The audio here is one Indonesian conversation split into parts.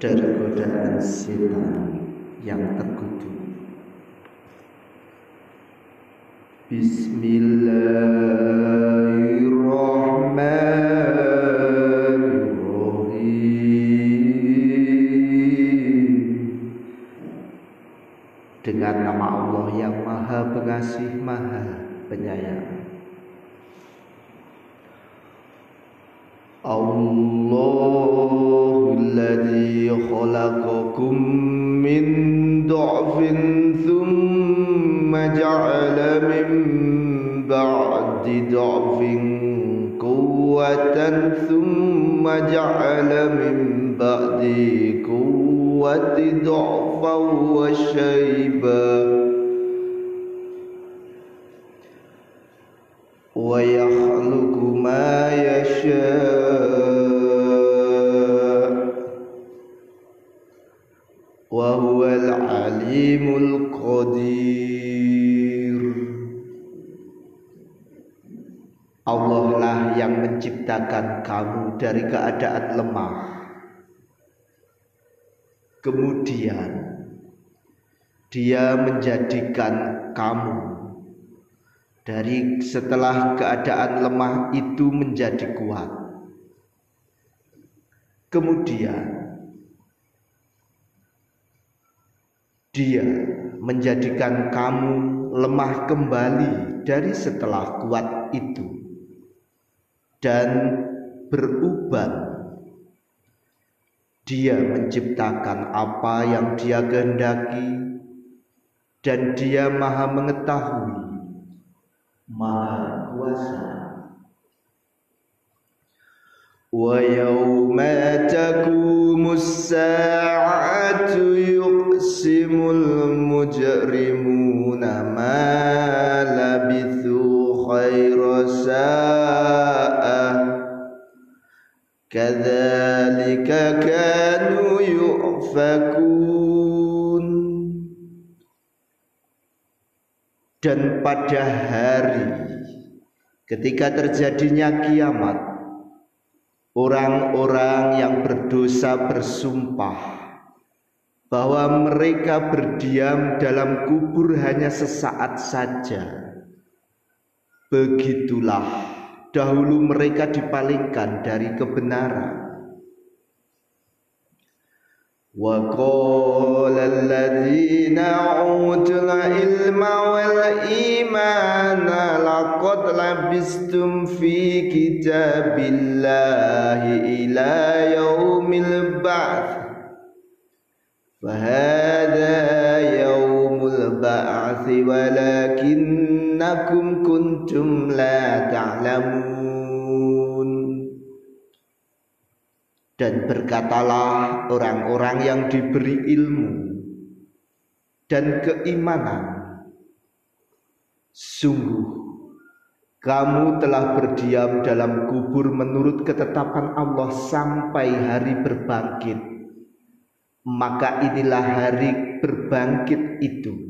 dari godaan setan yang terkutuk. Bismillahirrahmanirrahim maha pengasih maha penyayang. Allahulladzi khalaqakum min du'fin thumma ja'ala min ba'di du'fin quwwatan thumma ja'ala min ba'di quwwati du'fan wa shayban dari keadaan lemah Kemudian Dia menjadikan kamu dari setelah keadaan lemah itu menjadi kuat. Kemudian dia menjadikan kamu lemah kembali dari setelah kuat itu dan berubah dia menciptakan apa yang dia kehendaki dan dia maha mengetahui. Maha kuasa. Yawma taqumus sa'atu yuqsimul mujrimuna ma labithu khaira sa'ah kadzalika kanu yu'fakun. Dan pada hari ketika terjadinya kiamat orang-orang yang berdosa bersumpah bahwa mereka berdiam dalam kubur hanya sesaat saja. Begitulah dahulu mereka dipalingkan dari kebenaran وقال الذين أوتوا العلم والإيمان لقد لبستم في كتاب الله إلى يوم البعث فهذا يوم البعث innakum kuntum la ta'lamun. Dan berkatalah orang-orang yang diberi ilmu dan keimanan sungguh kamu telah berdiam dalam kubur menurut ketetapan Allah sampai hari berbangkit. Maka inilah hari berbangkit itu.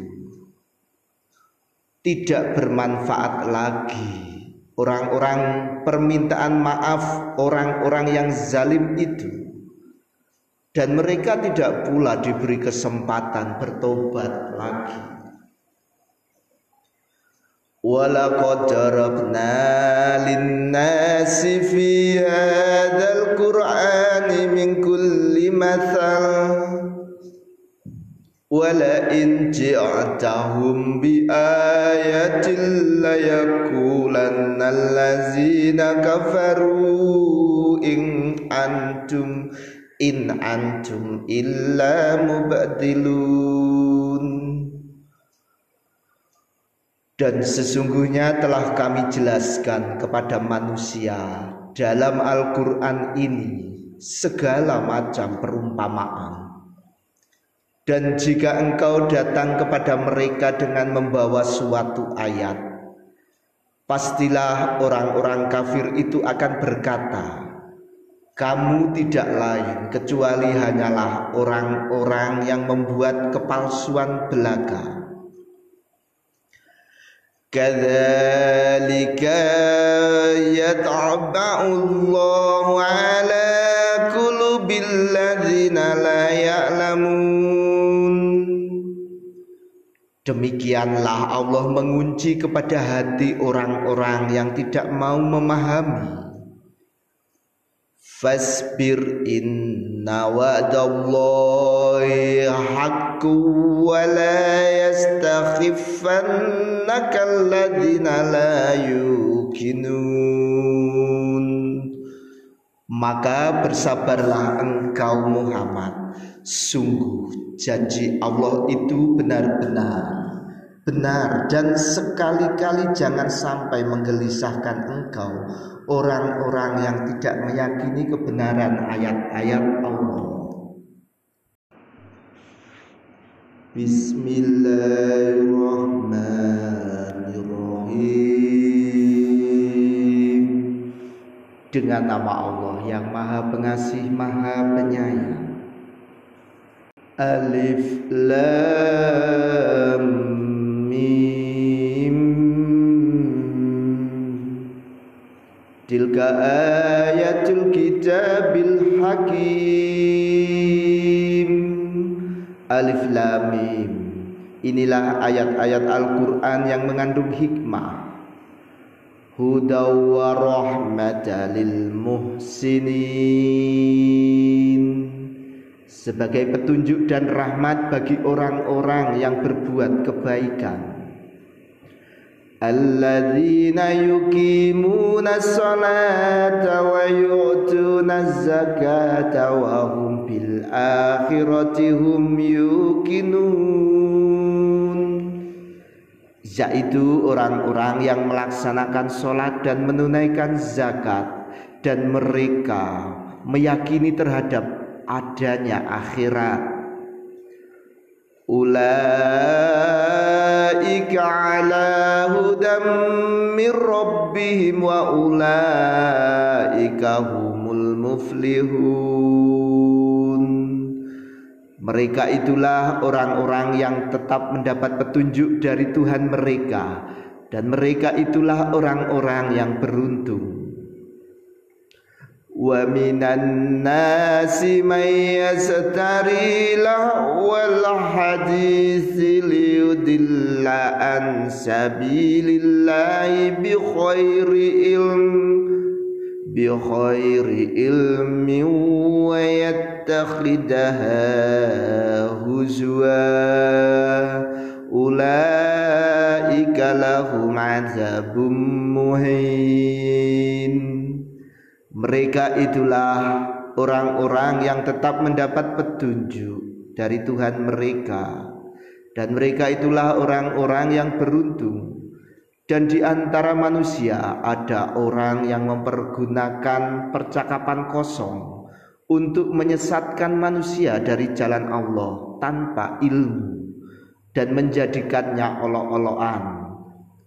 tidak bermanfaat lagi. Orang-orang permintaan maaf orang-orang yang zalim itu. Dan mereka tidak pula diberi kesempatan bertobat lagi. Walaqad darabna fi qur'ani min kulli mathal bi ayatin la yaqulanna allazina kafaru in antum in antum illa mubadilun dan sesungguhnya telah kami jelaskan kepada manusia dalam Al-Quran ini segala macam perumpamaan. Dan jika engkau datang kepada mereka dengan membawa suatu ayat, pastilah orang-orang kafir itu akan berkata, "Kamu tidak lain kecuali hanyalah orang-orang yang membuat kepalsuan belaka." كذلك يطبع الله على قلوب الذين Demikianlah Allah mengunci kepada hati orang-orang yang tidak mau memahami. Fasbir inna wa'dallahi haqqu wa la yastakhifannaka alladhina la yukinun Maka bersabarlah engkau Muhammad. Sungguh janji Allah itu benar-benar benar dan sekali-kali jangan sampai menggelisahkan engkau orang-orang yang tidak meyakini kebenaran ayat-ayat Allah. Bismillahirrahmanirrahim Dengan nama Allah yang maha pengasih, maha penyayang Alif Lam Tilka ayatul kitabil hakim. Alif Lam Mim. Inilah ayat-ayat Al-Quran yang mengandung hikmah. Hudaw wa rahmata lil muhsinin Sebagai petunjuk dan rahmat bagi orang-orang yang berbuat kebaikan الذين يقيمون الصلاة ويؤتون الزكاة وهم بالآخرة هم يوقنون yaitu orang-orang yang melaksanakan sholat dan menunaikan zakat dan mereka meyakini terhadap adanya akhirat. Ulaika ala hudam min rabbihim wa ulaika humul muflihun. Mereka itulah orang-orang yang tetap mendapat petunjuk dari Tuhan mereka. Dan mereka itulah orang-orang yang beruntung ومن الناس من يستري لهو الحديث ليدل عن سبيل الله بخير علم بخير علم ويتخذها هزوا. أولئك لهم عذاب مهين. Mereka itulah orang-orang yang tetap mendapat petunjuk dari Tuhan mereka. Dan mereka itulah orang-orang yang beruntung. Dan di antara manusia ada orang yang mempergunakan percakapan kosong untuk menyesatkan manusia dari jalan Allah tanpa ilmu dan menjadikannya olok-olokan.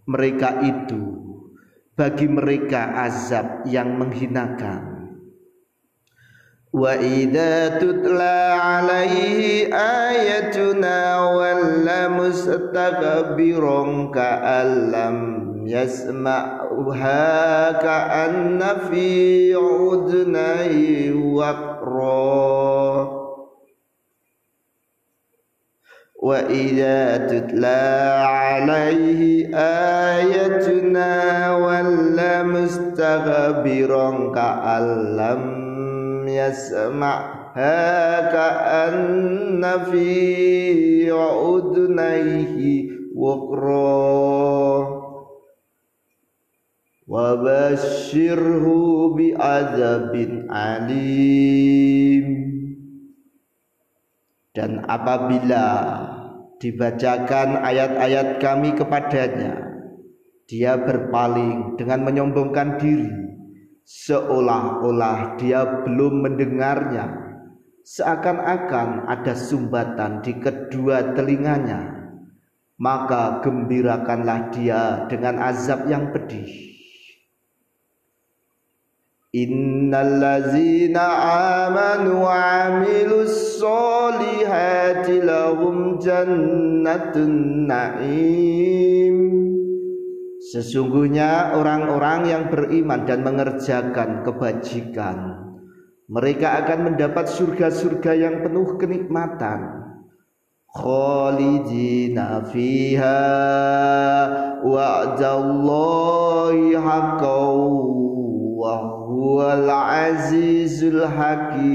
Mereka itu bagi mereka azab yang menghinakan. Wa idza tutla alaihi ayatuna walla mustakbiran ka'allam yasma'uha ka'anna fi udnai waqra وإذا تتلى عليه آياتنا ولا مستغبرا كأن لم يسمعها كأن في أذنيه وقرا. وبشره بعذاب عليم dan apabila dibacakan ayat-ayat kami kepadanya. Dia berpaling dengan menyombongkan diri. Seolah-olah dia belum mendengarnya. Seakan-akan ada sumbatan di kedua telinganya. Maka gembirakanlah dia dengan azab yang pedih Innallazina amanu wa amilus solihati lahum jannatun na'im. Sesungguhnya orang-orang yang beriman dan mengerjakan kebajikan Mereka akan mendapat surga-surga yang penuh kenikmatan. Khalidina fiha wa'dallahi haqqaw huwal azizul hakim.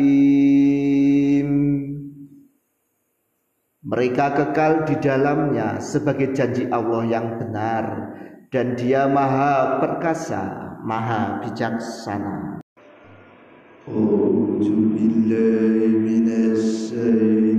Mereka kekal di dalamnya sebagai janji Allah yang benar. Dan dia maha perkasa maha bijaksana. Minas Aku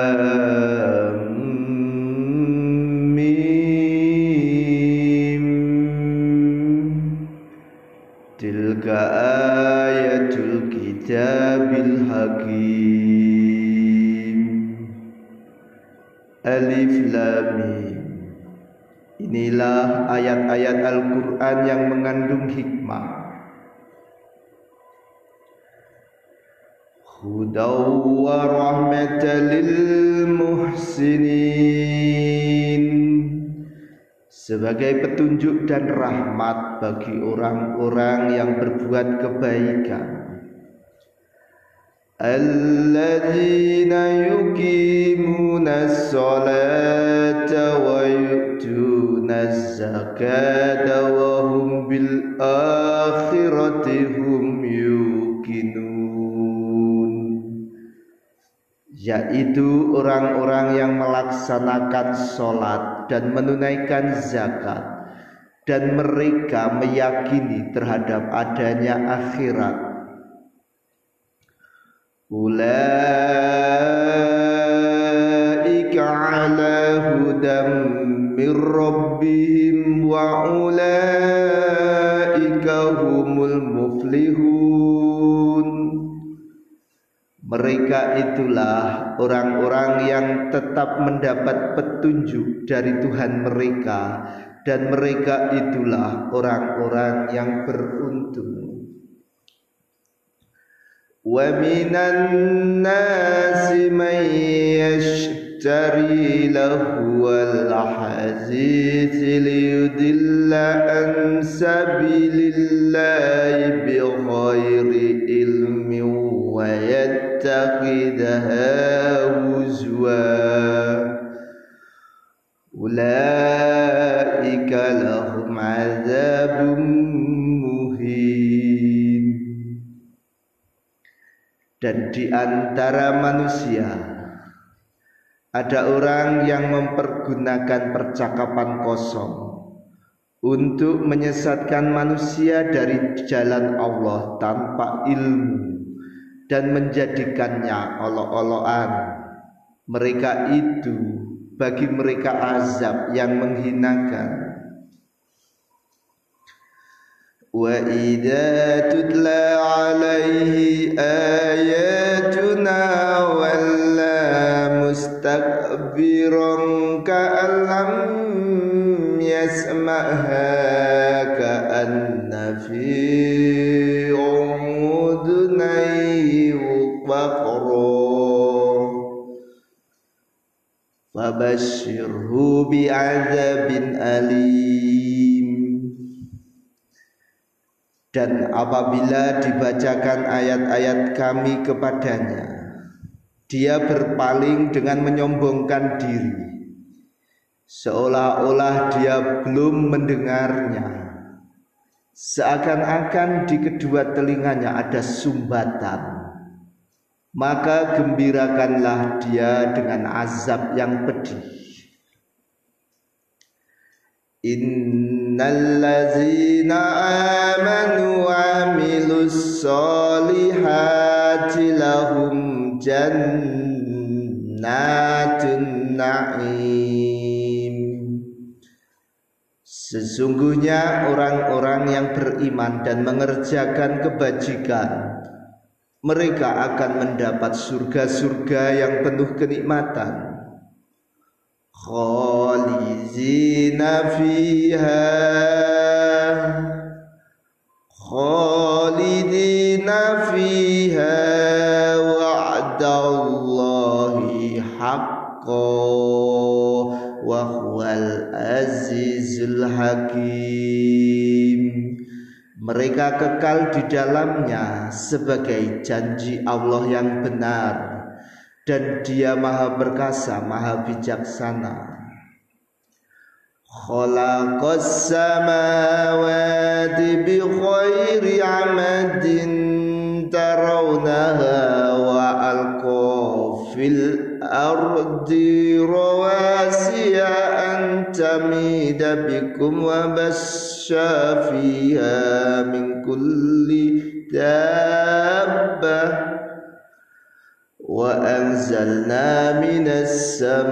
Inilah ayat-ayat Al-Quran yang mengandung hikmah. Hudaw wa rahmatan lil muhsinin. Sebagai petunjuk dan rahmat bagi orang-orang yang berbuat kebaikan. Alladzina yuqimuna sholat hum bil akhirati hum yuqinun. Yaitu orang-orang yang melaksanakan sholat dan menunaikan zakat dan mereka meyakini terhadap adanya akhirat. Ulaika ala hudam rabbihim wa ulaika humul muflihun mereka itulah orang-orang yang tetap mendapat petunjuk dari Tuhan mereka dan mereka itulah orang-orang yang beruntung. Wa minan nasi man yashtari عزيز ليدل عن سبيل الله بغير علم ويتخذها هزوا. أولئك لهم عذاب مهين. Dan di antara manusia ada orang yang mempergunakan percakapan kosong untuk menyesatkan manusia dari jalan Allah tanpa ilmu dan menjadikannya olok-olokan. Mereka itu bagi mereka azab yang menghinakan. Idza tutla alaihi walla mustakbiran ka'allam yasma'ha ka'anna fi fabashshirhu bi'adzabin alim Dan apabila dibacakan ayat-ayat kami kepadanya Dia berpaling dengan menyombongkan diri. Seolah-olah dia belum mendengarnya. Seakan-akan di kedua telinganya ada sumbatan. Maka gembirakanlah dia dengan azab yang pedih. Innallazina amanu amilus solihati lahum jannatun na'im Sesungguhnya orang-orang yang beriman dan mengerjakan kebajikan Mereka akan mendapat surga-surga yang penuh kenikmatan خالدين فيها خالدين فيها وهو العزيز الحكيم mereka kekal di dalamnya sebagai janji Allah yang benar dan dia maha perkasa maha bijaksana khalaqas samawati bi khairi amadin tarawnaha wa alqa الأرض رواسي أن تميد بكم وبش فيها من كل دابة. وأنزلنا من السماء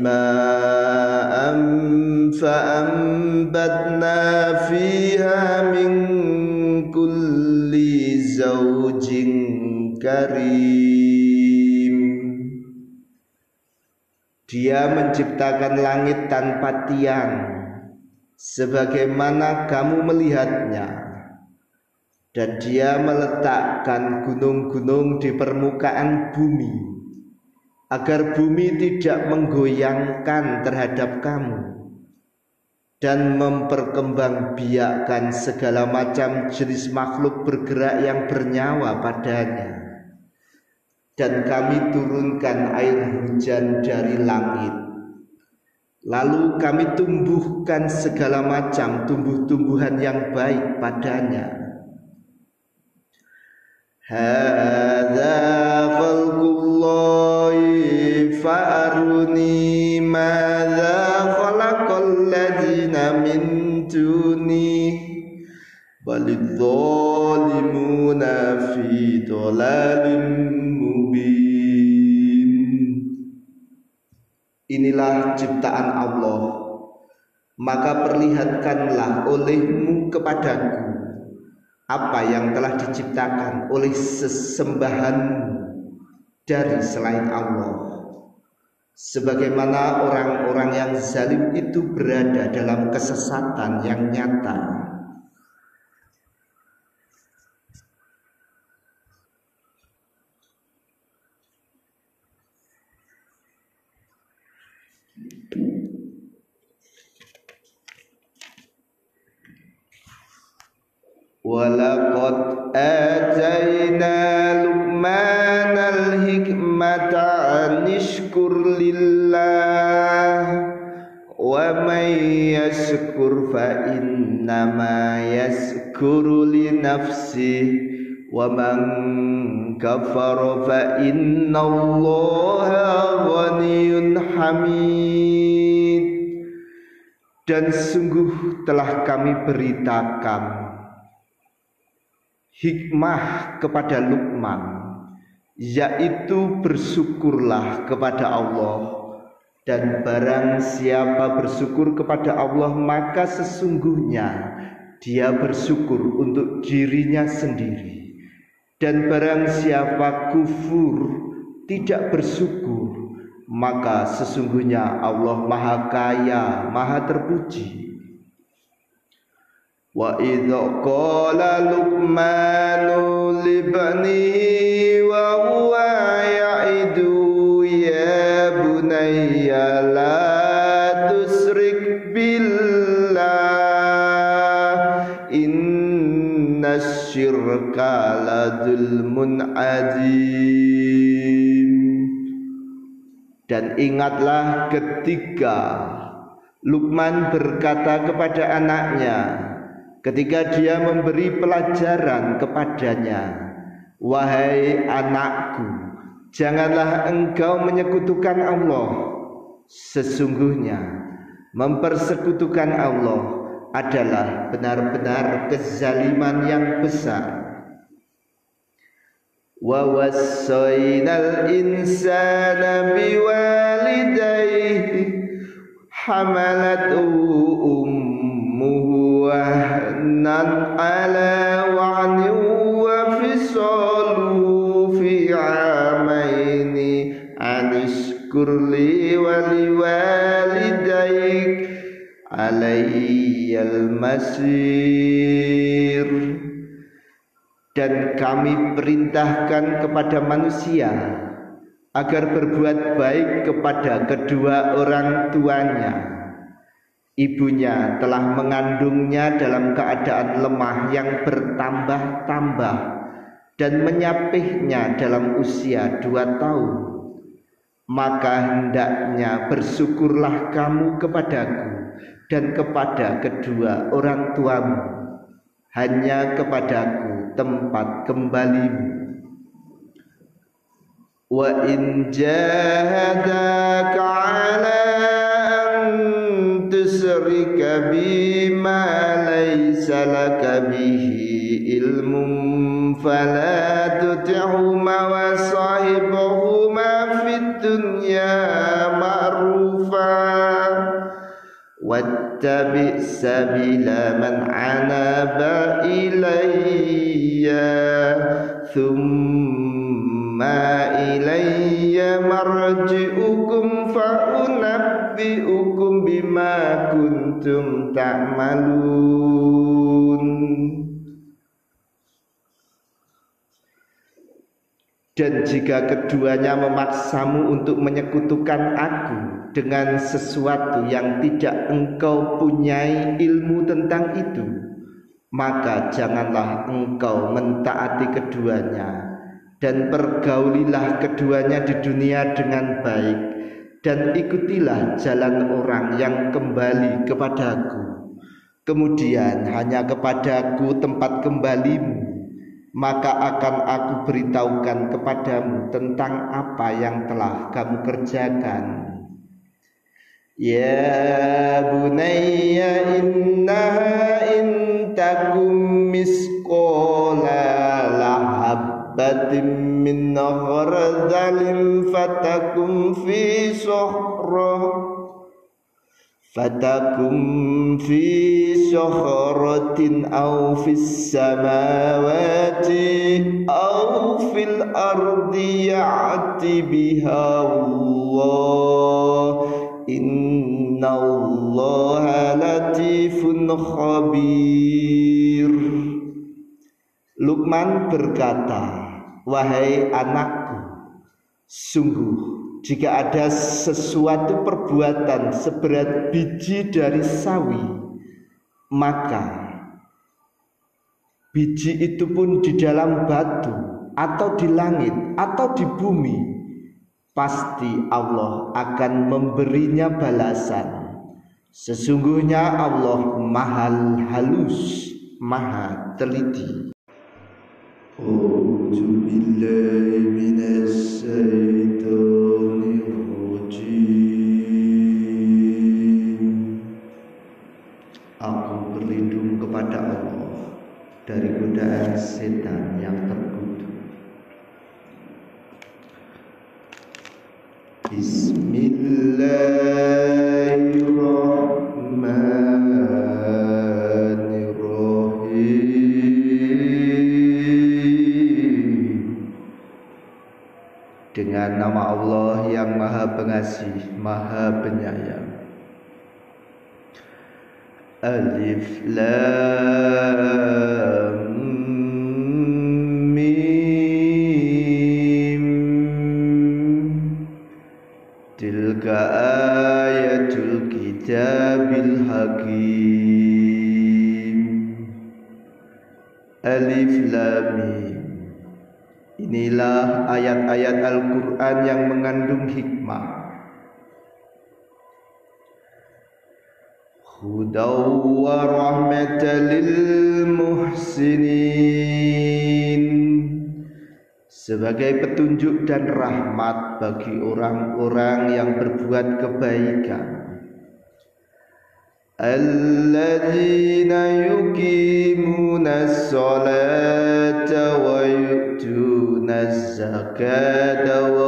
ماء فأنبتنا فيها من كل زوج كريم. Dia menciptakan langit tanpa tiang. Sebagaimana kamu melihatnya. Dan dia meletakkan gunung-gunung di permukaan bumi. Agar bumi tidak menggoyangkan terhadap kamu. Dan memperkembangbiakkan segala macam jenis makhluk bergerak yang bernyawa padanya dan kami turunkan air hujan dari langit. Lalu kami tumbuhkan segala macam tumbuh-tumbuhan yang baik padanya. Hadza khalqullahi fa'aruni madza khalaqal ladzina min duni balidh fi dhalalin mubin. Inilah ciptaan Allah. Maka perlihatkanlah olehmu kepadaku Apa yang telah diciptakan oleh sesembahanmu Dari selain Allah. Sebagaimana orang-orang yang zalim itu berada dalam kesesatan yang nyata. Al-hikmata anishkur lillah wa yashkur fa innama yashkuru li wa man kafara dan sungguh telah kami beritakan hikmah kepada Luqman yaitu bersyukurlah kepada Allah. Dan barang siapa bersyukur kepada Allah maka sesungguhnya dia bersyukur untuk dirinya sendiri. Dan barang siapa kufur tidak bersyukur maka sesungguhnya Allah maha kaya maha terpuji Wa idza qala Luqman li bani wa huwa ya'idu ya bunayya la tusrik billah inna syirka la dzulmun adzim dan ingatlah ketika Luqman berkata kepada anaknya, ketika dia memberi pelajaran kepadanya wahai anakku janganlah engkau menyekutukan Allah. Sesungguhnya mempersekutukan Allah adalah benar-benar kezaliman yang besar. Wa wassaynal insana hamalat ummuhu wa'ni wa fisaluhu fi amaini anishkur li wa liwalidayk alayyal masir dan kami perintahkan kepada manusia agar berbuat baik kepada kedua orang tuanya ibunya telah mengandungnya dalam keadaan lemah yang bertambah-tambah dan menyapihnya dalam usia dua tahun. Maka hendaknya bersyukurlah kamu kepadaku dan kepada kedua orang tuamu. Hanya kepadaku tempat kembalimu. In jahadaka ala يشرك بما ليس لك به علم فلا تطعهما وصاحبهما في الدنيا معروفا واتبع سبيل من عناب إلي ثم إلي مرجئكم فأنا unabbi'ukum bima kuntum ta'malun. Dan jika keduanya memaksamu untuk menyekutukan aku dengan sesuatu yang tidak engkau punyai ilmu tentang itu, maka janganlah engkau mentaati keduanya dan pergaulilah keduanya di dunia dengan baik dan ikutilah jalan orang yang kembali kepadaku. Kemudian hanya kepadaku tempat kembalimu, maka akan aku beritahukan kepadamu tentang apa yang telah kamu kerjakan. Ya bunayya innaha intakum miskolah. لحبة من خردل فتكن في صخرة. فتكن في صخرة أو في السماوات أو في الأرض يأتي بها الله. Innallaha latifun khabir Lukman berkata Wahai anakku Sungguh jika ada sesuatu perbuatan seberat biji dari sawi Maka Biji itu pun di dalam batu Atau di langit Atau di bumi pasti Allah akan memberinya balasan. Sesungguhnya Allah mahal halus, maha teliti. Aku berlindung kepada Allah dari godaan setan yang terkutuk. Bismillahirrahmanirrahim pengasih, maha penyayang. Alif Lam Tilka ayatul kitabil hakim. Alif Lam Mim. Inilah ayat-ayat Al-Quran yang mengandung hikmah Lil muhsinin Sebagai petunjuk dan rahmat bagi orang-orang yang berbuat kebaikan. Alladzina yuqimuna as-salata wa yu'tuna az-zakata wa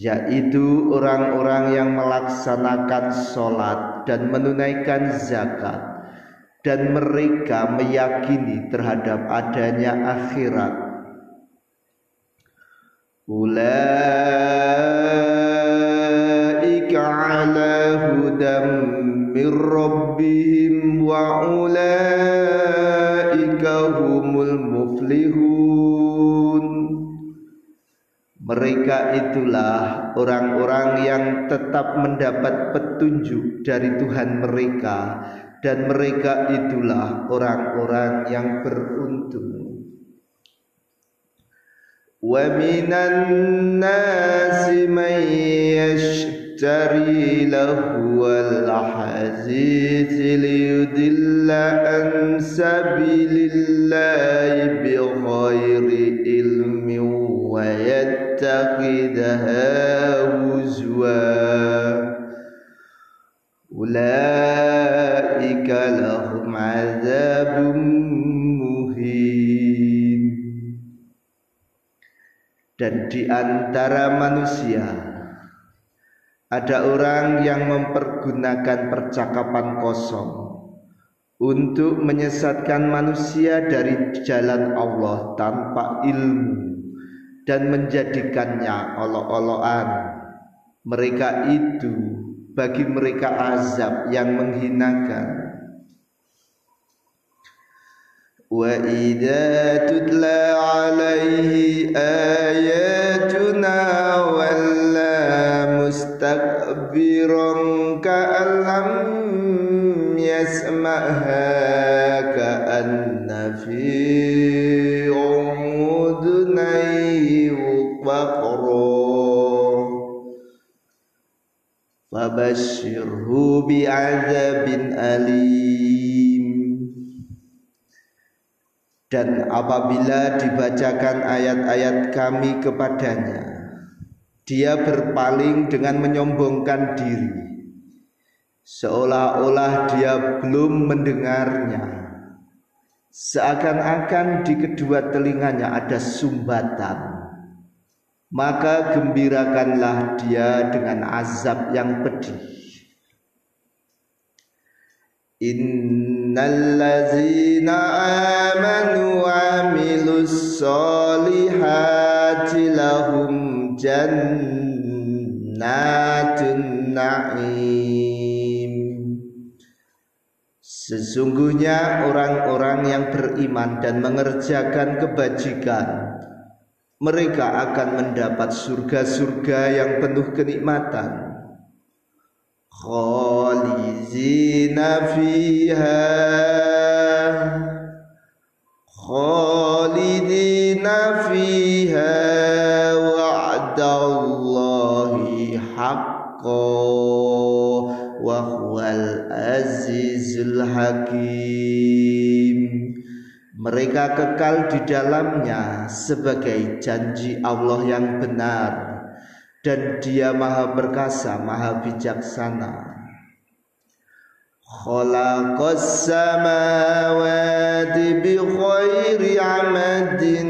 yaitu orang-orang yang melaksanakan sholat dan menunaikan zakat. Dan mereka meyakini terhadap adanya akhirat. Ulaika ala hudam min rabbihim wa ulaika humul muflihun mereka itulah orang-orang yang tetap mendapat petunjuk dari Tuhan mereka dan mereka itulah orang-orang yang beruntung. Wa nasi man yashtari lahu al-hadith liyudilla an sabilillahi bighairi ilmin ويتخذها هزوا أولئك لهم عذاب muhin dan di antara manusia ada orang yang mempergunakan percakapan kosong untuk menyesatkan manusia dari jalan Allah tanpa ilmu dan menjadikannya olok-olokan. Mereka itu bagi mereka azab yang menghinakan. Idza tutla alaihi ayatuna walla mustakbiran ka'allam yasma'ha ka'anna fi Fabashirhu bi'adzabin alim. Dan apabila dibacakan ayat-ayat kami kepadanya Dia berpaling dengan menyombongkan diri. Seolah-olah dia belum mendengarnya. Seakan-akan di kedua telinganya ada sumbatan maka gembirakanlah dia dengan azab yang pedih. Innallazina amanu amilus solihati lahum jannatun na'im Sesungguhnya orang-orang yang beriman dan mengerjakan kebajikan mereka akan mendapat surga-surga yang penuh kenikmatan. Khalizina fiha. Khalidina fiha wa'dallahi haqqan wa huwal azizul hakim mereka kekal di dalamnya sebagai janji Allah yang benar. Dan dia maha perkasa maha bijaksana. Khalaqas samawati bi khairi amadin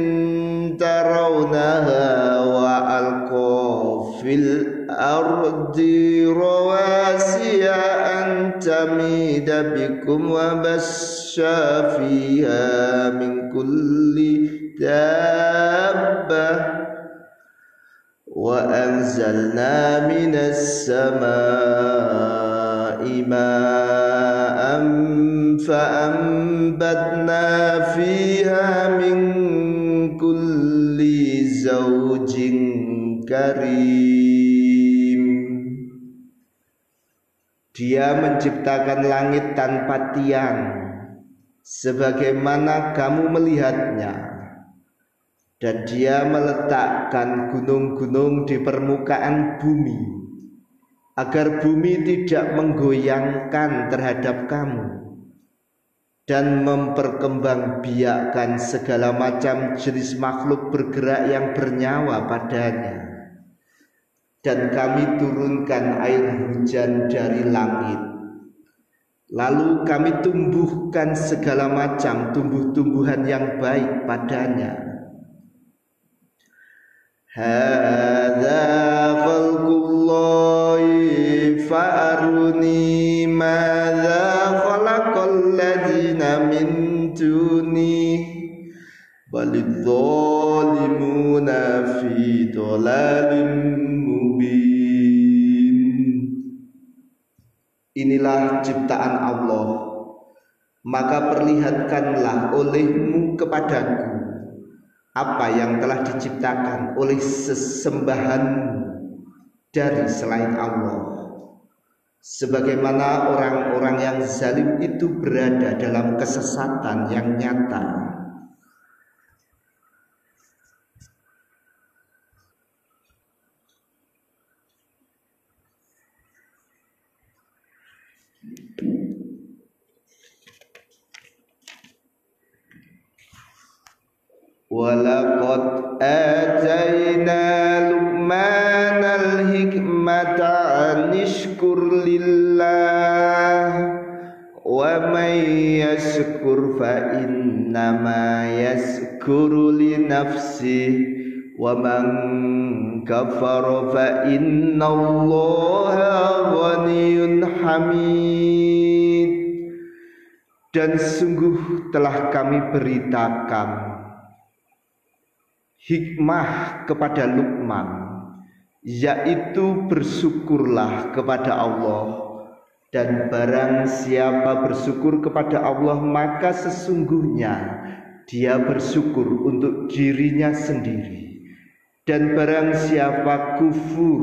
الأرض رواسي أن تميد بكم وبش فيها من كل دابة. وأنزلنا من السماء ماء فأنبتنا فيها من كل زوج كريم. Dia menciptakan langit tanpa tiang. Sebagaimana kamu melihatnya. Dan dia meletakkan gunung-gunung di permukaan bumi agar bumi tidak menggoyangkan terhadap kamu dan memperkembangbiakkan segala macam jenis makhluk bergerak yang bernyawa padanya dan kami turunkan air hujan dari langit Lalu kami tumbuhkan segala macam tumbuh-tumbuhan yang baik padanya. Hadza khalqullahi fa'aruni madza khalaqal ladzina min duni balidh fi dhalalin Inilah ciptaan Allah. Maka perlihatkanlah olehmu kepadaku Apa yang telah diciptakan oleh sesembahanmu Dari selain Allah. Sebagaimana orang-orang yang zalim itu berada dalam kesesatan yang nyata Walakot ajaina Luqman al-hikmata anishkur lillah Wa man yashkur fa innama yashkuru li nafsi Wa man kafar fa inna allaha ghaniyun hamid Dan sungguh telah kami beritakan hikmah kepada Luqman yaitu bersyukurlah kepada Allah. Dan barang siapa bersyukur kepada Allah maka sesungguhnya dia bersyukur untuk dirinya sendiri. Dan barang siapa kufur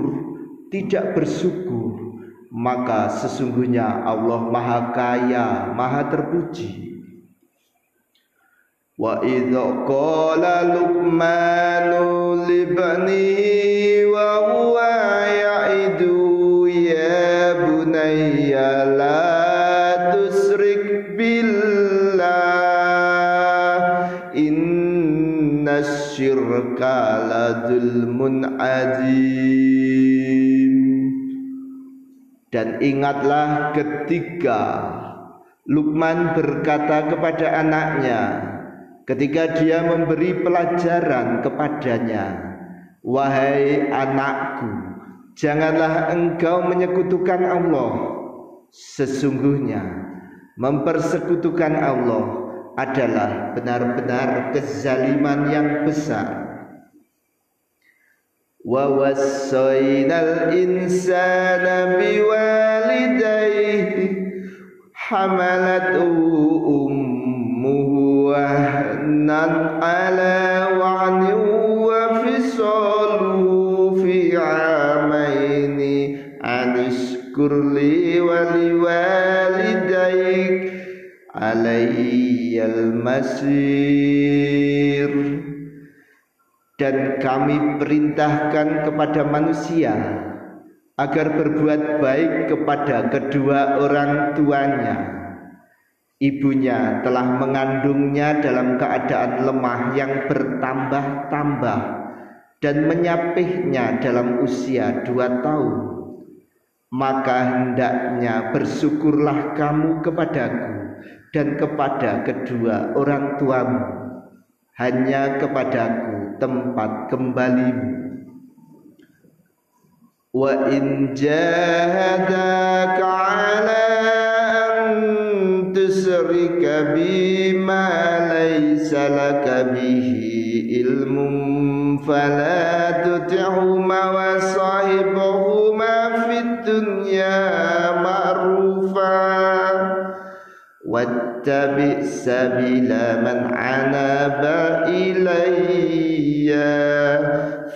tidak bersyukur maka sesungguhnya Allah maha kaya maha terpuji Wa idza qala Luqman li banihi wa huwa ya'idu ya bunayya la tusrik billah inna syirka la dzulmun adzim dan ingatlah ketika Luqman berkata kepada anaknya, ketika dia memberi pelajaran kepadanya wahai anakku janganlah engkau menyekutukan Allah. Sesungguhnya mempersekutukan Allah adalah benar-benar kezaliman yang besar. Wa wassaynal insana biwalidayhi hamalatu ummuhu wa'ni wa fisaluhu fi amaini anishkur li wa liwalidayk alayyal masir dan kami perintahkan kepada manusia agar berbuat baik kepada kedua orang tuanya ibunya telah mengandungnya dalam keadaan lemah yang bertambah-tambah dan menyapihnya dalam usia dua tahun. Maka hendaknya bersyukurlah kamu kepadaku dan kepada kedua orang tuamu. Hanya kepadaku tempat kembalimu. Wa in jahadaka ala تشرك بي ما ليس لك به علم فلا تطعهما وصاحبهما في الدنيا معروفا. واتبع سبيل من عناب إلي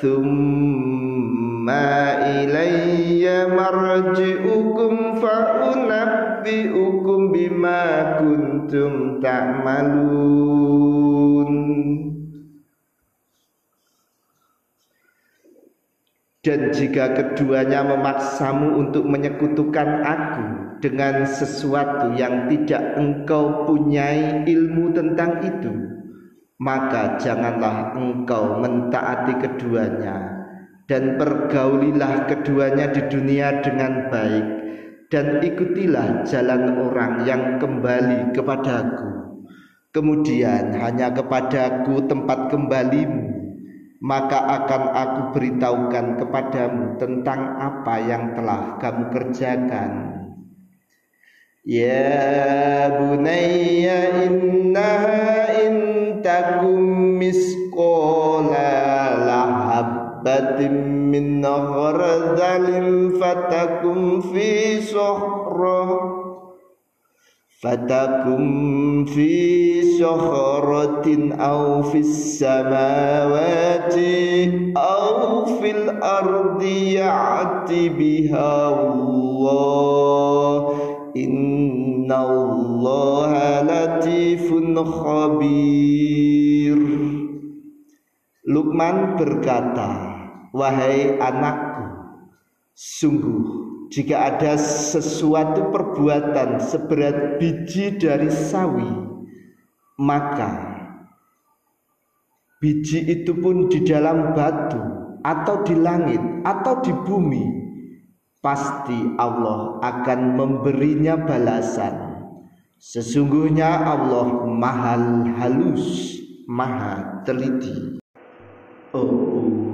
ثم ilayya marji'ukum fa'u unabbi'ukum bima kuntum ta'malun. Dan jika keduanya memaksamu untuk menyekutukan aku dengan sesuatu yang tidak engkau punyai ilmu tentang itu, maka janganlah engkau mentaati keduanya dan pergaulilah keduanya di dunia dengan baik dan ikutilah jalan orang yang kembali kepadaku. Kemudian hanya kepadaku tempat kembalimu maka akan aku beritahukan kepadamu tentang apa yang telah kamu kerjakan. Ya bunayya innaha in takum misqala lahabbatin min khardalin fatakum fi suhrah Fatakum fi syahratin aw fis samawati aw fil ardi ya'ti biha Allah Inna Allah latifun khabir Luqman berkata Wahai anakku Sungguh jika ada sesuatu perbuatan seberat biji dari sawi maka biji itu pun di dalam batu atau di langit atau di bumi pasti Allah akan memberinya balasan. Sesungguhnya Allah mahal halus maha teliti. A'udzu billahi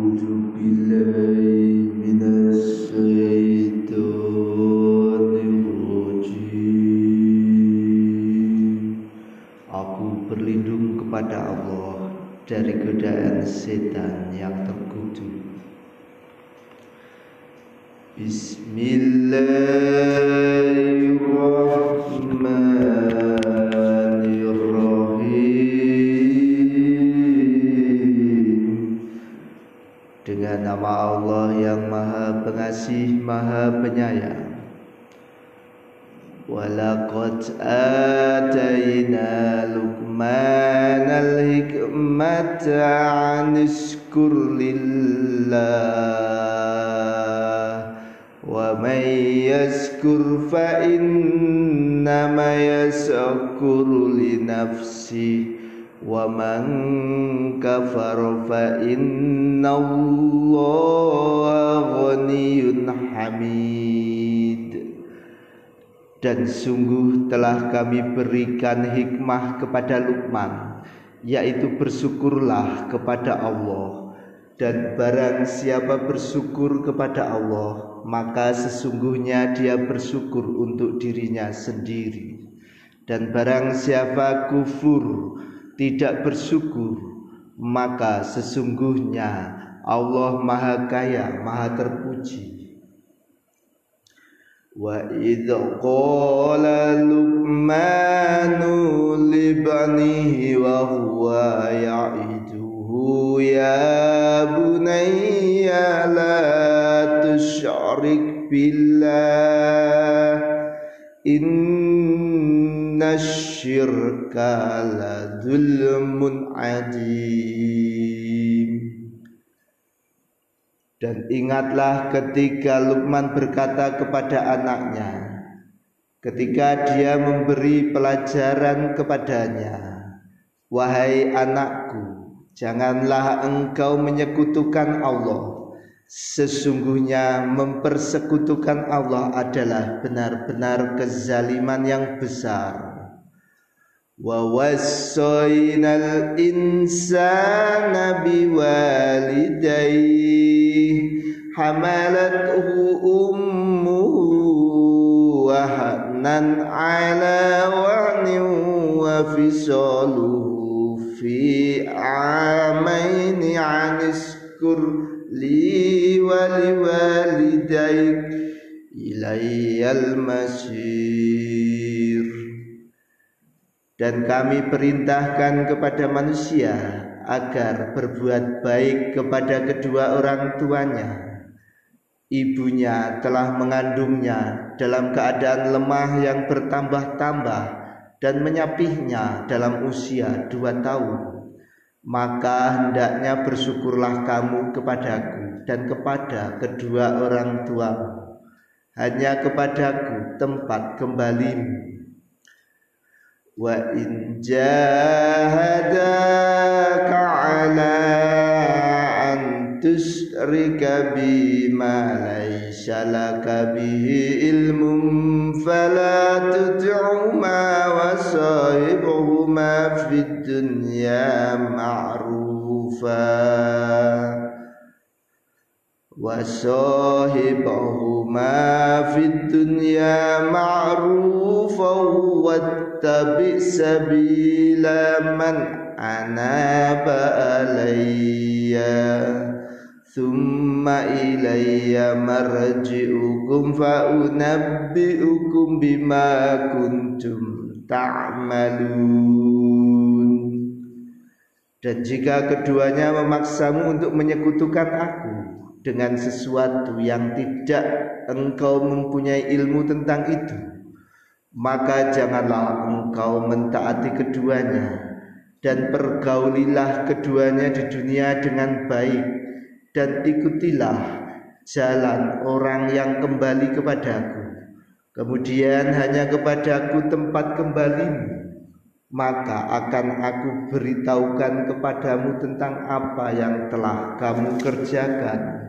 Kepada Allah dari godaan setan yang terkutuk. Bismillahirrahmanirrahim penyayang Walakot atayna Luqman al-hikmat anishkur lillah. Wa man yashkur fa innama yashkuru li nafsi Wa man kafar fa inna Allah ghaniyun Hamid. Dan sungguh telah kami berikan hikmah kepada Luqman yaitu bersyukurlah kepada Allah. Dan barang siapa bersyukur kepada Allah maka sesungguhnya dia bersyukur untuk dirinya sendiri. Dan barang siapa kufur tidak bersyukur maka sesungguhnya Allah Maha Kaya Maha Terpuji. وإذ قال لقمان لبنيه وهو يعده يا بني لا تشرك بالله إن الشرك لظلم عظيم Dan ingatlah ketika Luqman berkata kepada anaknya ketika dia memberi pelajaran kepadanya Wahai anakku janganlah engkau menyekutukan Allah. Sesungguhnya mempersekutukan Allah adalah benar-benar kezaliman yang besar Wassaynal insana biwalidayhi حملته أمه وهنا على وهن وفصاله في عامين عن اسكر لي ولوالديك إلي المسير dan kami perintahkan kepada manusia agar berbuat baik kepada kedua orang tuanya. Ibunya telah mengandungnya dalam keadaan lemah yang bertambah-tambah dan menyapihnya dalam usia dua tahun. Maka hendaknya bersyukurlah kamu kepadaku dan kepada kedua orang tuamu. Hanya kepadaku tempat kembalimu وإن جاهداك على أن تشرك بي ما ليس لك به علم فلا تطعهما وصاحبهما في الدنيا معروفا وصاحبهما في الدنيا معروفا wattabi sabila man anaba alayya Thumma ilayya marji'ukum fa'unabbi'ukum bima kuntum ta'malun. Dan jika keduanya memaksamu untuk menyekutukan aku dengan sesuatu yang tidak engkau mempunyai ilmu tentang itu maka janganlah engkau mentaati keduanya dan pergaulilah keduanya di dunia dengan baik dan ikutilah jalan orang yang kembali kepadaku. Kemudian hanya kepadaku tempat kembalimu, maka akan aku beritahukan kepadamu tentang apa yang telah kamu kerjakan.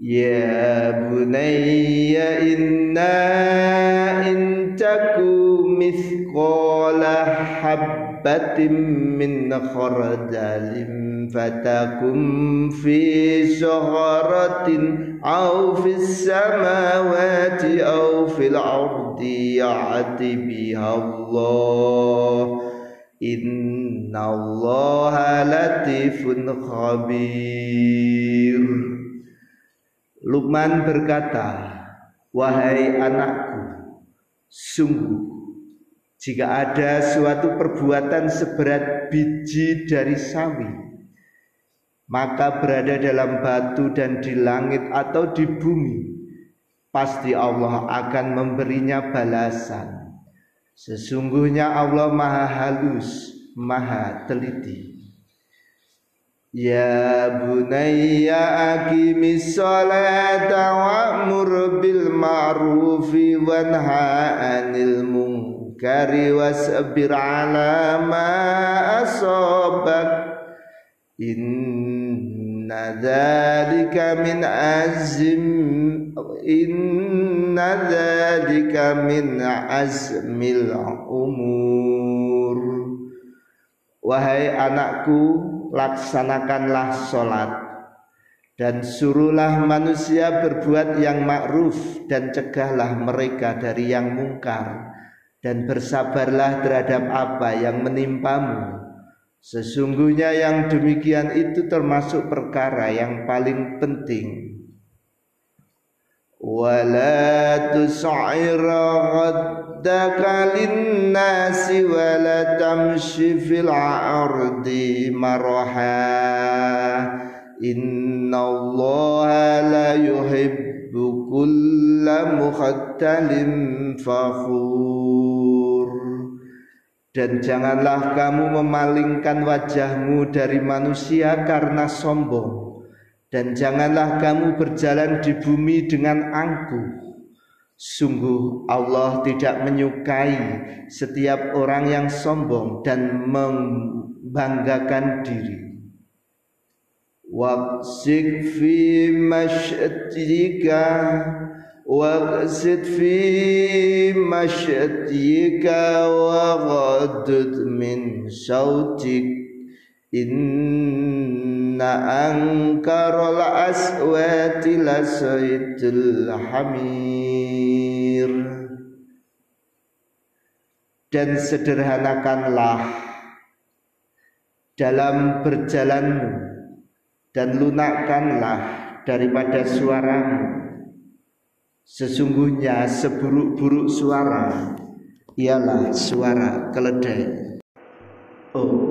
Ya bunayya inna in taku mithqala habbatin min khardalin فتكن في شهرة أو في السماوات أو في الأرض يعتي بها الله. إن الله لطيف خبير. Luqman berkata, Wahai anakku, sungguh jika ada suatu perbuatan seberat biji dari sawi maka berada dalam batu dan di langit atau di bumi pasti Allah akan memberinya balasan. Sesungguhnya Allah maha halus maha teliti Ya bunayya aqimis salata wa'mur bil ma'rufi wanha 'anil munkari wasbir 'ala ma asabak. Inna dzalika min azm Inna dzalika min azmil umur. Wahai anakku laksanakanlah sholat. Dan suruhlah manusia berbuat yang ma'ruf dan cegahlah mereka dari yang mungkar. Dan bersabarlah terhadap apa yang menimpamu. Sesungguhnya yang demikian itu termasuk perkara yang paling penting. Wala tus'ir ghaddaka linnasi wala tamshi fil ardi maraha Inna Allah la yuhibbu kulla mukhattalin fakhur dan janganlah kamu memalingkan wajahmu dari manusia karena sombong dan janganlah kamu berjalan di bumi dengan angkuh. Sungguh Allah tidak menyukai setiap orang yang sombong dan membanggakan diri. Waqsid fi Waqsid fi Waqadud min syautik inna angkarol aswati lasoitul hamir dan sederhanakanlah dalam berjalanmu dan lunakkanlah daripada suaramu sesungguhnya seburuk-buruk suara ialah suara keledai. Oh,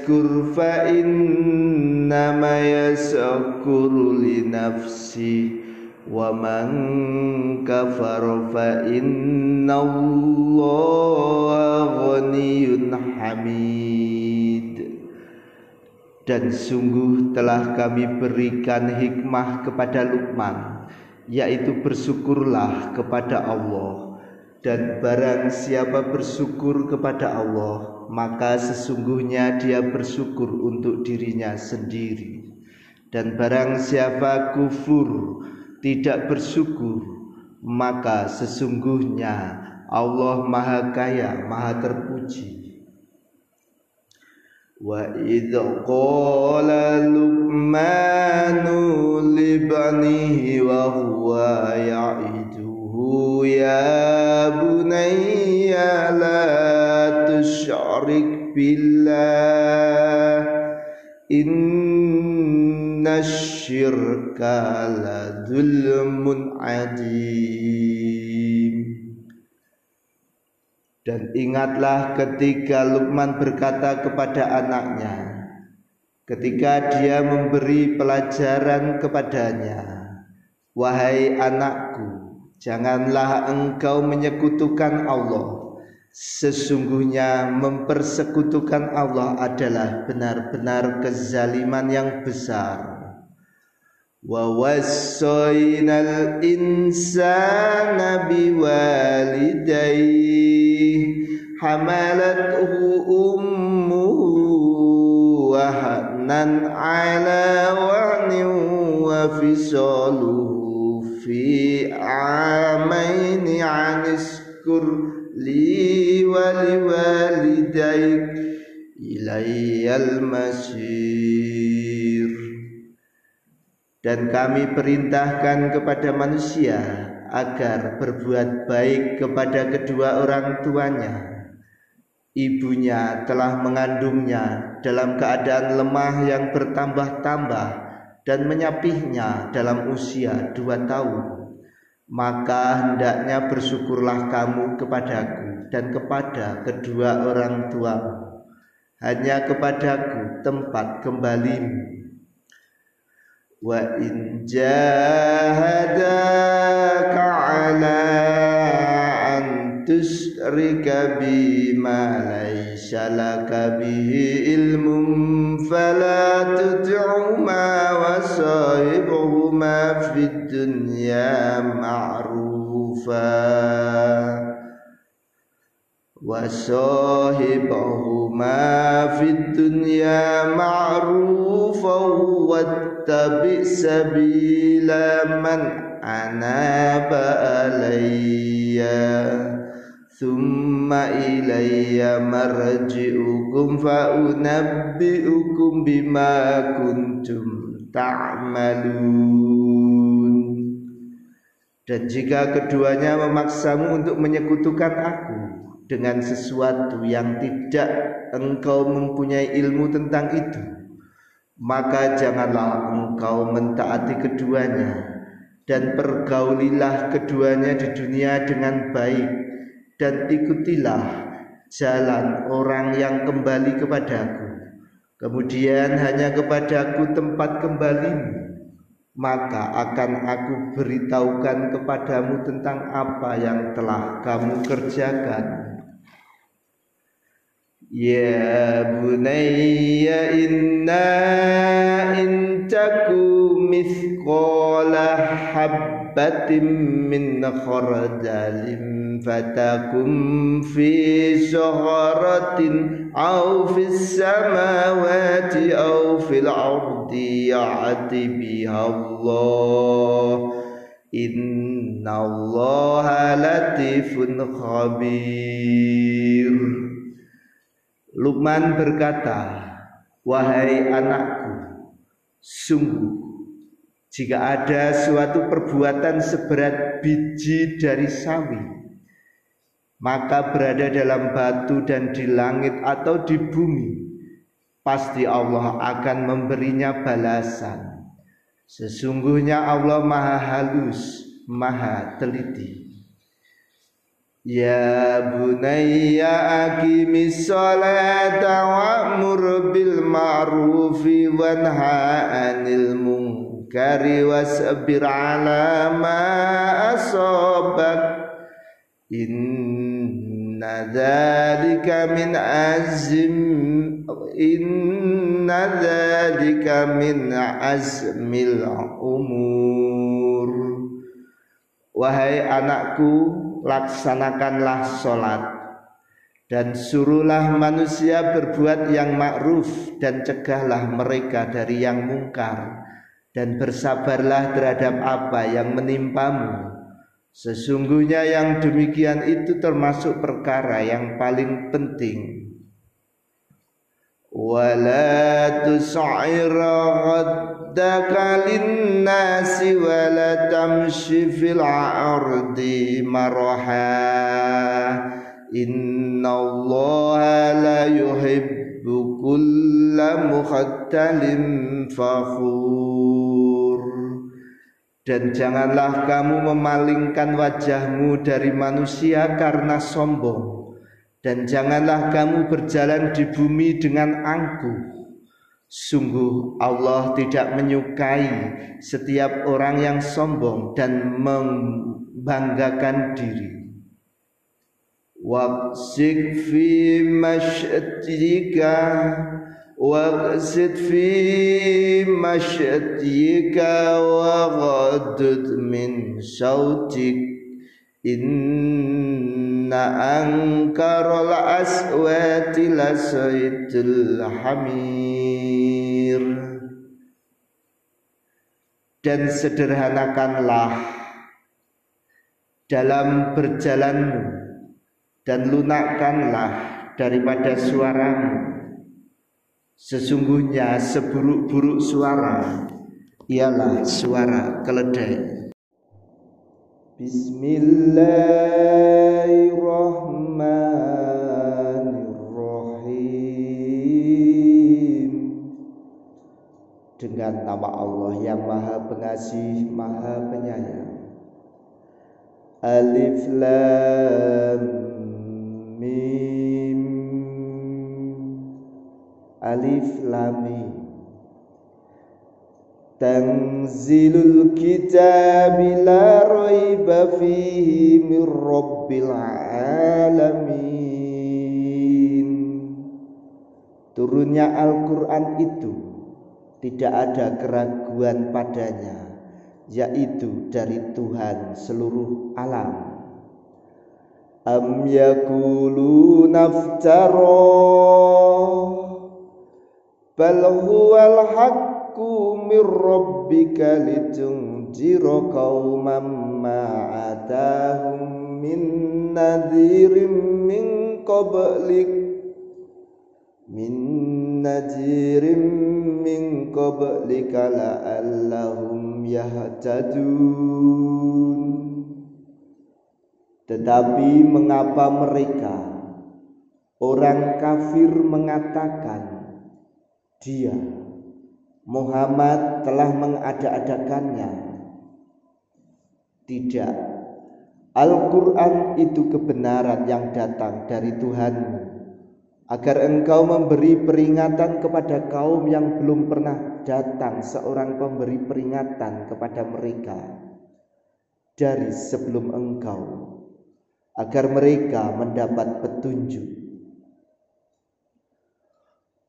yaskur fa innama yaskur li nafsi wa man kafar fa innallaha ghaniyun hamid. Dan sungguh telah kami berikan hikmah kepada Luqman yaitu bersyukurlah kepada Allah. Dan barang siapa bersyukur kepada Allah, maka sesungguhnya dia bersyukur untuk dirinya sendiri. Dan barang siapa kufur tidak bersyukur, maka sesungguhnya Allah Maha Kaya, Maha Terpuji. Wa idh qala Luqmanu libanihi wa huwa ya'i يا بني لا تشرك بالله إن الشرك لظلم عظيم Dan ingatlah ketika Luqman berkata kepada anaknya ketika dia memberi pelajaran kepadanya Wahai anakku janganlah engkau menyekutukan Allah. Sesungguhnya mempersekutukan Allah adalah benar-benar kezaliman yang besar. Wa wassaynal insana biwalidayhi hamalathu ummuhu wahnan ala wahnin fi amaini aniskur li wa liwalidayk ilayyal masir dan kami perintahkan kepada manusia agar berbuat baik kepada kedua orang tuanya. Ibunya telah mengandungnya dalam keadaan lemah yang bertambah-tambah dan menyapihnya dalam usia dua tahun maka hendaknya bersyukurlah kamu kepadaku dan kepada kedua orang tuamu. Hanya kepadaku tempat kembalimu. Wa in jahadaka ala تشرك بما ليس لك به علم فلا تطعهما وصاحبهما في الدنيا معروفا وصاحبهما في الدنيا معروفا واتبع سبيل من أناب Thumma ilayya marji'ukum fa bima kuntum Dan jika keduanya memaksamu untuk menyekutukan aku dengan sesuatu yang tidak engkau mempunyai ilmu tentang itu maka janganlah engkau mentaati keduanya dan pergaulilah keduanya di dunia dengan baik dan ikutilah jalan orang yang kembali kepadaku. Kemudian hanya kepadaku tempat kembalimu maka akan aku beritahukan kepadamu tentang apa yang telah kamu kerjakan. Ya bunayya inna in taku mithqala habbatin min khardalin fatakum fi syaharatin aw fis samawati aw fil ardi ya'ti biha Allah innallaha latifun khabir Luqman berkata wahai anakku sungguh jika ada suatu perbuatan seberat biji dari sawi maka berada dalam batu dan di langit atau di bumi pasti Allah akan memberinya balasan Sesungguhnya Allah maha halus, maha teliti. Ya bunayya aqimis salata wa'mur bil ma'rufi wanha 'anil munkari wasbir 'ala ma asabak inna dzalika min azm inna dzalika min azmil umur. Wahai anakku laksanakanlah salat dan suruhlah manusia berbuat yang ma'ruf dan cegahlah mereka dari yang mungkar dan bersabarlah terhadap apa yang menimpamu Sesungguhnya yang demikian itu termasuk perkara yang paling penting. Wala tus'ira ghaddaka linnasi wala tamshi fil ardi maraha Inna Allah la yuhibbu kulla mukhtalin fakhur dan janganlah kamu memalingkan wajahmu dari manusia karena sombong dan janganlah kamu berjalan di bumi dengan angkuh. Sungguh Allah tidak menyukai setiap orang yang sombong dan membanggakan diri. Waqsid fi masyatika Fi masyatika Wa ghadud min sautik Inna angkarol aswati lasaitul hamir Dan sederhanakanlah dalam berjalanmu dan lunakkanlah daripada suaramu Sesungguhnya seburuk-buruk suara ialah suara keledai. Bismillahirrahmanirrahim. Dengan nama Allah yang maha pengasih, maha penyayang. Alif Lam Mim Alif Lam Mim. Tanzilul kitab la raiba fihi min rabbil alamin. Turunnya Al-Quran itu tidak ada keraguan padanya yaitu dari Tuhan seluruh alam. Am yakulu naftara bal huwal haqq haqqu mir rabbika litunjira qauman ma atahum min nadhirin min qablik. Min nadhirin min qablika la'allahum yahtadun. Tetapi mengapa mereka? Orang kafir mengatakan dia Muhammad telah mengada-adakannya. Tidak. Al-Quran itu kebenaran yang datang dari Tuhanmu agar engkau memberi peringatan kepada kaum yang belum pernah datang seorang pemberi peringatan kepada mereka dari sebelum engkau agar mereka mendapat petunjuk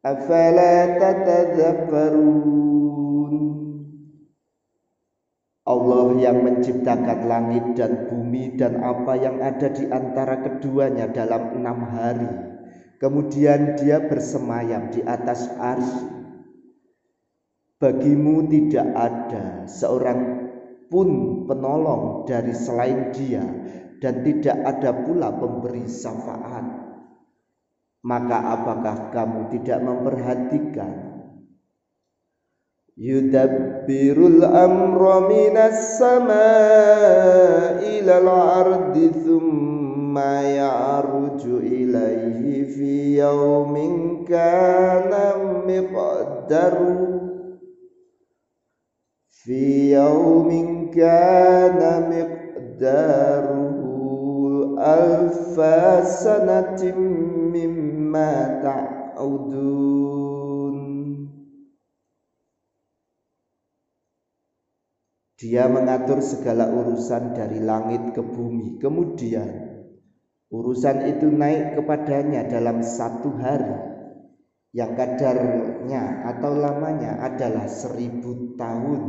afala tatadzakkarun Allah yang menciptakan langit dan bumi dan apa yang ada di antara keduanya dalam enam hari. Kemudian dia bersemayam di atas arsy. Bagimu tidak ada seorang pun penolong dari selain dia dan tidak ada pula pemberi syafaat. Maka apakah kamu tidak memperhatikan? Yudabbirul amra minas samaa'i ilal ardi thumma ya'ruju ilaihi fi yawmin kana miqdaru. Fi yawmin kana miqdaruhu alfa sanatin mimma ta'udun Dia mengatur segala urusan dari langit ke bumi. Kemudian urusan itu naik kepadanya dalam satu hari yang kadarnya atau lamanya adalah seribu tahun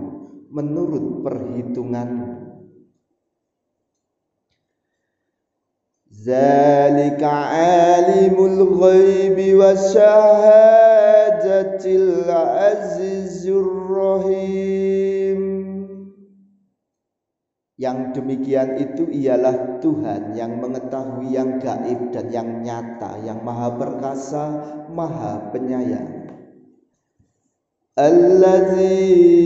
menurut perhitunganmu. Alimul ghaibi wa syahadatil azizur rahim Yang demikian itu ialah Tuhan yang mengetahui yang gaib dan yang nyata, yang maha perkasa, maha penyayang. Allazi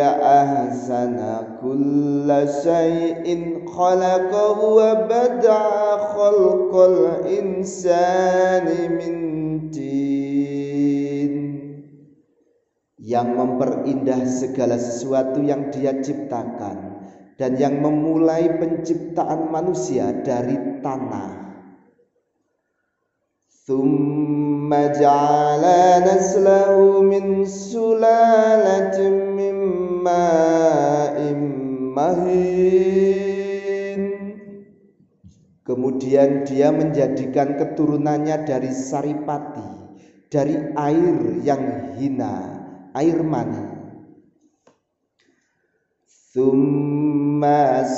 ahsana kulla syai'in wa bada'a khalqal insani min tin yang memperindah segala sesuatu yang dia ciptakan dan yang memulai penciptaan manusia dari tanah. Thumma ja'ala naslahu min sulalatin min ma'in mahin. Kemudian dia menjadikan keturunannya dari saripati, dari air yang hina, air mani. ثم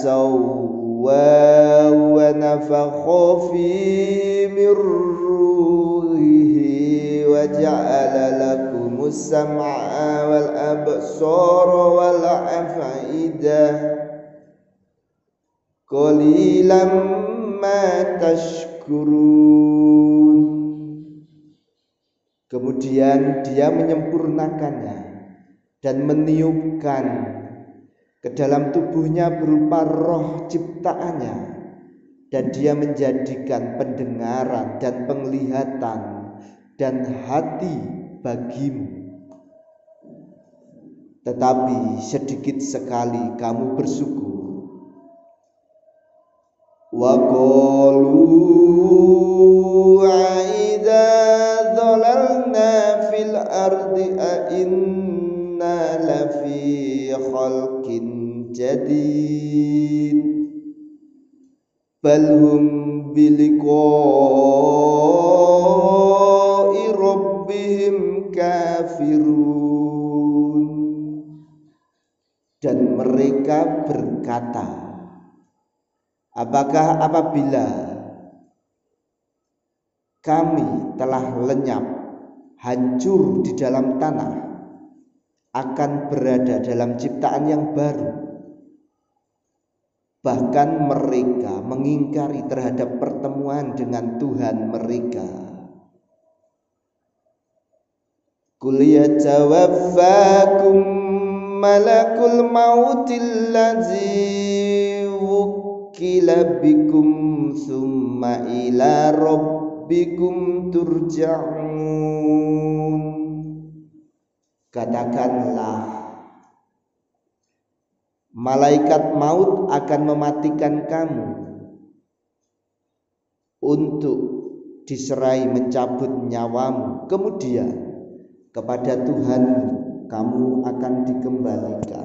سواه ونفخ فيه من روحه وجعل لكم السمع والأبصار والأفئدة قليلا ma tashkurun. Kemudian dia menyempurnakannya dan meniupkan ke dalam tubuhnya berupa roh ciptaannya dan dia menjadikan pendengaran dan penglihatan dan hati bagimu. Tetapi sedikit sekali kamu bersyukur aida dhalalna fil ardi a inna lafi khalqin jadid bal hum biliqa'i rabbihim kafirun dan mereka berkata apakah apabila kami telah lenyap hancur di dalam tanah akan berada dalam ciptaan yang baru Bahkan mereka mengingkari terhadap pertemuan dengan Tuhan mereka. Qul yatawaffakum malakul mautil ladzi wukila bikum summa ila rabbikum turja'un. Katakanlah malaikat maut akan mematikan kamu untuk diserai mencabut nyawamu. Kemudian kepada Tuhan kamu akan dikembalikan